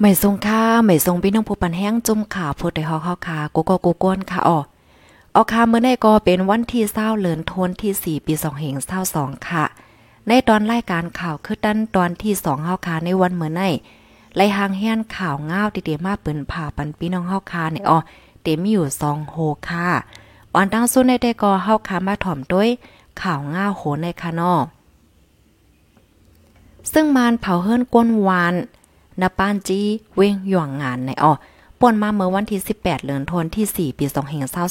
ไม่ทรงค่าไม่ทรงพี่น้องผู้ปันแห้งจุ่มขาโพดได้ฮอกเฮาขากูก็กูก้นค่ะอ๋อเอาค่ะมื้อนี้ก็เป็นวันที่20เดือนธันวาคมที่ 4 ปี2522ค่ะ ในตอนรายการข่าวคือดันตอนที่2เฮาคาในวันเมื้อนี้ไล่หางแห่นข่าวง้าวติๆมาเปิ้นผ่าปันพี่น้องเฮาคาในอ๋อเต็มอยู่2โฮค่ะอันตั้งสุดในได้ก็เฮาคามาถ่อมด้วยข่าวง้าวโหในค่ะเนาะซึ่งมานเผาเฮิรนก้นวาน นาปานจีเวงหย่วงงานในอ้อป่นมาเมื่อวันที่ 18เดือนธันวาคมที่ 4 ปี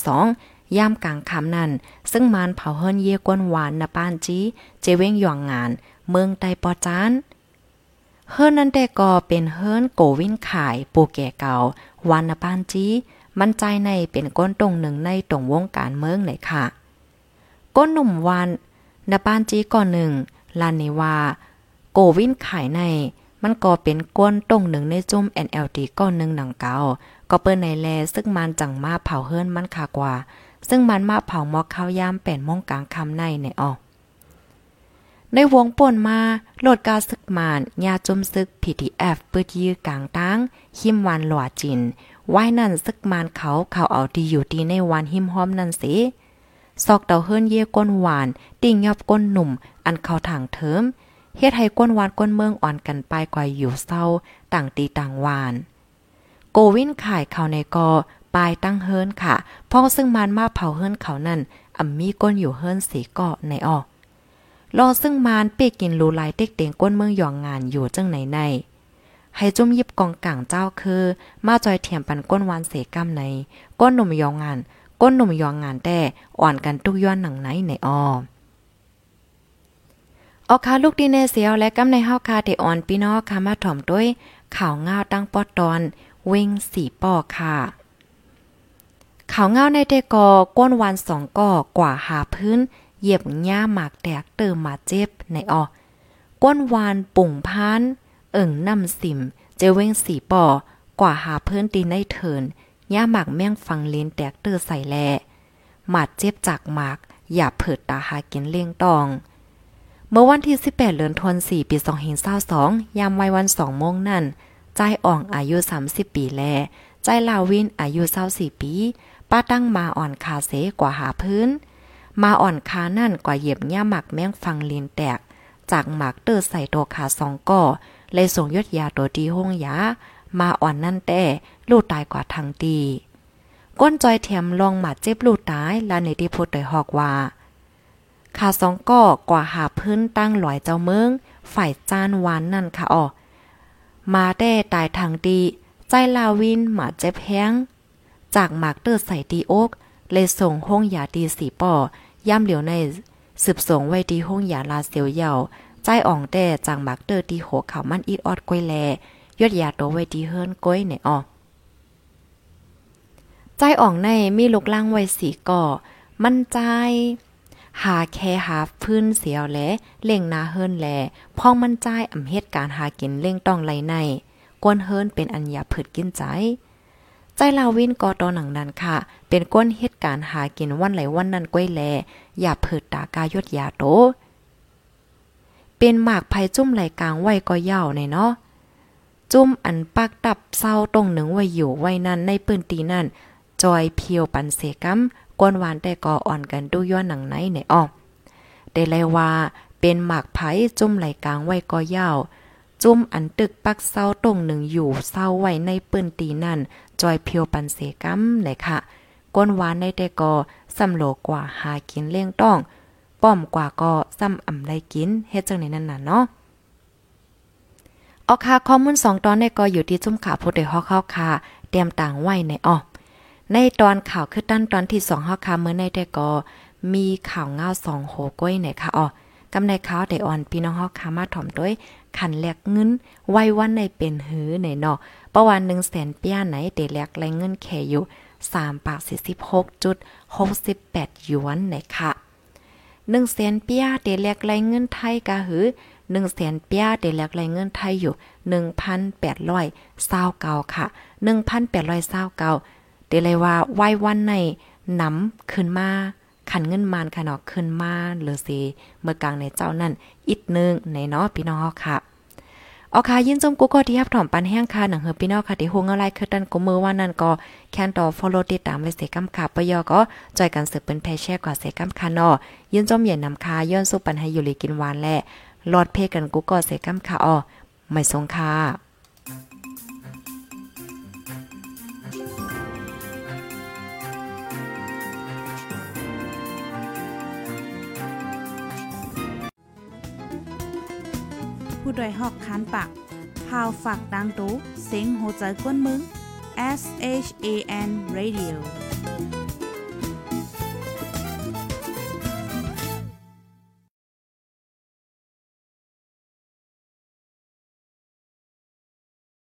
2522ย่ามกลางค่ำนั้น ซึ่งมานเผาเฮิรนเยกวนหวานนาปานจีเจเวงหย่วงงาน เมืองไตปอจานเฮิรนนั้นแต่ก็เป็นเฮิรนโกวินขายปูแก่เก่าวานนาปานจีมันใจในเป็นก้นตรงหนึ่งในตรงวงการเมืองเลยค่ะ ก้นหนุ่มวานนาปานจีก่อนหนึ่งลานนิวาโกวินขายใน มันก็เป็นก้นต้งหนึ่งในจุ่ม NLD ก้อนหนึ่งหนังเก่าก็เปิ้นในแลซึ่งมันจังมาเผาเฮิรนมันคากว่า ซึ่งมันมาเผามอกข้าวยามแป่นมงกลางคำในในออกในวงป่นมาโหลดกาซึกมานยาจุมซึก PTF เปิดยื้อกลางตั้งหิมวันหลวจินไว้นั่นซึกมานเขาเขาเอาดีอยู่ดีในวันหิมหอมนั่นสิซอกเตาเฮิรนเย่ก้นหวาน ติ่งยอบก้นหนุ่ม อันเขาทางเถิม เฮ็ดให้ก้นวานก้นเมืองอ่อนกันไปกว่าอยู่เศร้าต่างตีต่างวาน โกวินขายเขาในกอปลายตั้งเฮิรนค่ะพราะซึ่งมันมาเผาเฮิรนเขานั่นอ่ำมีก้นอยู่เฮิรนสีเกาะในออกรอซึ่งมานเปกินรูลายเต็กเต็งก้นเมืองหยองงานอยู่จังไหนใน ให้จุ่มยิบกองกลางเจ้าคือ มาจอยเถียมปันก้นวานเสกำใน ก้นหนุ่มยองงาน ก้นหนุ่มยองงานแต่อ่อนกันทุกย้อนหนังไหนในออ ออคาลูกดีเนเสียวและกำในเฮาคาเดออนพี่น้องค่ะมาถ่อมด้วยข่าวเงาตั้งปอตอนเวงสีปอค่ะข่าวเงาในเตกอก้นวันสองก่อกว่าหาพื้น เหยียบหญ้าหมากแตกเติมมาเจ็บในออก้นวานปุ่งพานเอิ่งน้ำสิมเจเวงสีปอกว่าหาพื้นตีในเถินหญ้าหมากแม่งฟังเลนแตกเตอใส่แลหมาดเจ็บจากหมาก อย่าเผิดตาหากินเลี้ยงตอง มื่อวันที่ 18เดือนธันวาคมปี2522ยามวัยวัน2โมงนั่นใจอ่องอายุ 30 ปีแล ใจลาวินอายุ24ปี ป้าตั้งมาอ่อนคาเสกว่าหาพื้น มาอ่อนคานั่นกว่าเหยียบหญ้าหมักแมงฟังลีนแตก จากหมักเตอร์ใส่ตัวขาสองก่อเลยส่งยศยาตัวดีห้องยา มาอ่อนนั่นแต่ลูกตายกว่าทางตีก้นจอยแถมลองหมาเจ็บลูกตายลาในที่พูดโดยหอกว่า ขาสองก่อกว่าหาพื้นตั้งหลอยเจ้าเมือง ฝ่ายจานวานนั่นค่ะอ๋อมาได้ตายทางดี ใจลาวินหมาเจ็บแห้ง จากหมากเตอร์ใส่ดีโอกเลยส่งห้องยาดีสีป่อย่ำเหลียวในสืบส่งไว้ดีห้องยาลาเสียวเยาใจอ่องแต่จากหมากเตอร์ดีโหเขามันอีดออดก้อยแลยอดยาโตไว้ดีเฮิรนก้อยในอ๋อใจอ่องในมีลูกล่างไว้สีก่อ มั่นใจ หาแค่หาพื้นเสียวแลเล่งนาเฮิรนแลพ้องมันใจอำเหตุการหากินเล่งต้องไหลในกวนเฮิรนเป็นอัญญาผืดกินใจ ใจลาวินกอตอหนังนั้นค่ะ เป็นก้นเหตุการหากินวันไหลวันนั้นก้อยแล อย่าเผิดตากายดยาโต เป็นหมากภัยจุ่มไหลกลางไว้ก็เย่าในเนาะจุ่มอันปักตับเศร้าตรงหนึ่งไว้อยู่ไว้นั้นในปืนตีนั่นจอยเพียวปันเสกัม กวนหวานแต่ก็อ่อนกันดูย้อนหนังไหนในอ้อได้เลยว่าเป็นหมากไผ่จุ่มไหลกลางไว้ก็ยาวจุ่มอันตึกปักเศร้าตรงหนึ่งอยู่เศร้าไว้ในปืนตีนั่น จอยเพียวปันเสกัมเลยค่ะ ก้นหวานในแต่ก็สำโลกว่าหากินเลี้ยงต้อง ป้อมกว่าก็ซ้ำอ่ำได้กินเฮ็ดจังในนั้นน่ะเนาะออค่ะข้อมูล2ตอนในก็อยู่ที่จุ่มขาผู้ใดฮอกเข้าค่ะ เตรียมต่างไว้ในอ้อ ในตอนข่าวคือตั้นตอนที่สองฮอาคาเมื่อในแต่ก็มีข่าวเงาสองโหก้อยไหนคะอ๋อกำในข่าวแต่อ่อนพี่น้องฮอาคามาถ่อมด้วยขันแลกเงินไว้วันในเป็นหื้อไหนเนาะประวันหนึ่งแสนเปียไหนเดแลกไรเงินแขอยู่สามปากสี่สิบหกจุดหกสิบแปดหยวนไหนค่ะหนึ่งแสนเปียเดแลกไรเงินไทยกะหื้อหนึ่งแสนเปียเดลักไรเงินไทยอยู่หนึ่งพันแปดร้อยเศร้าเก่าค่ะหนึ่งพันแปดร้อยเศร้าเก่า ดเลยว่าไว้วันในนำขึ้นมาขันเงินมานค่ะเนาะขึ้นมาหรือสิเมื่อกลางในเจ้านั่นอีกนึงในเนาะพี่น้องค่ะออค่ะยินจมกูก็ที่รับถ่อมปันแห้งค่ะหนังเฮอพี่น้องค่ะที่ฮู้อะไรคือตันกูมือว่านั่นก็แคนต่อ follow ติดตามไว้เสกำค่ะปยอก็จอยกันสืบเป็นแพแช่กว่าเสกำค่ะเนาะยินจมเหย็นนำคาย้อนสู้ปันให้อยู่ลีกินหวานแลลอดเพกันกูก็เสกำค่ะอ๋อไม่ทรงค่ะ ผู้ดยหอกคานปากพาวฝากดังตู้เซ็งโหใจกวนมึง S H A N Radio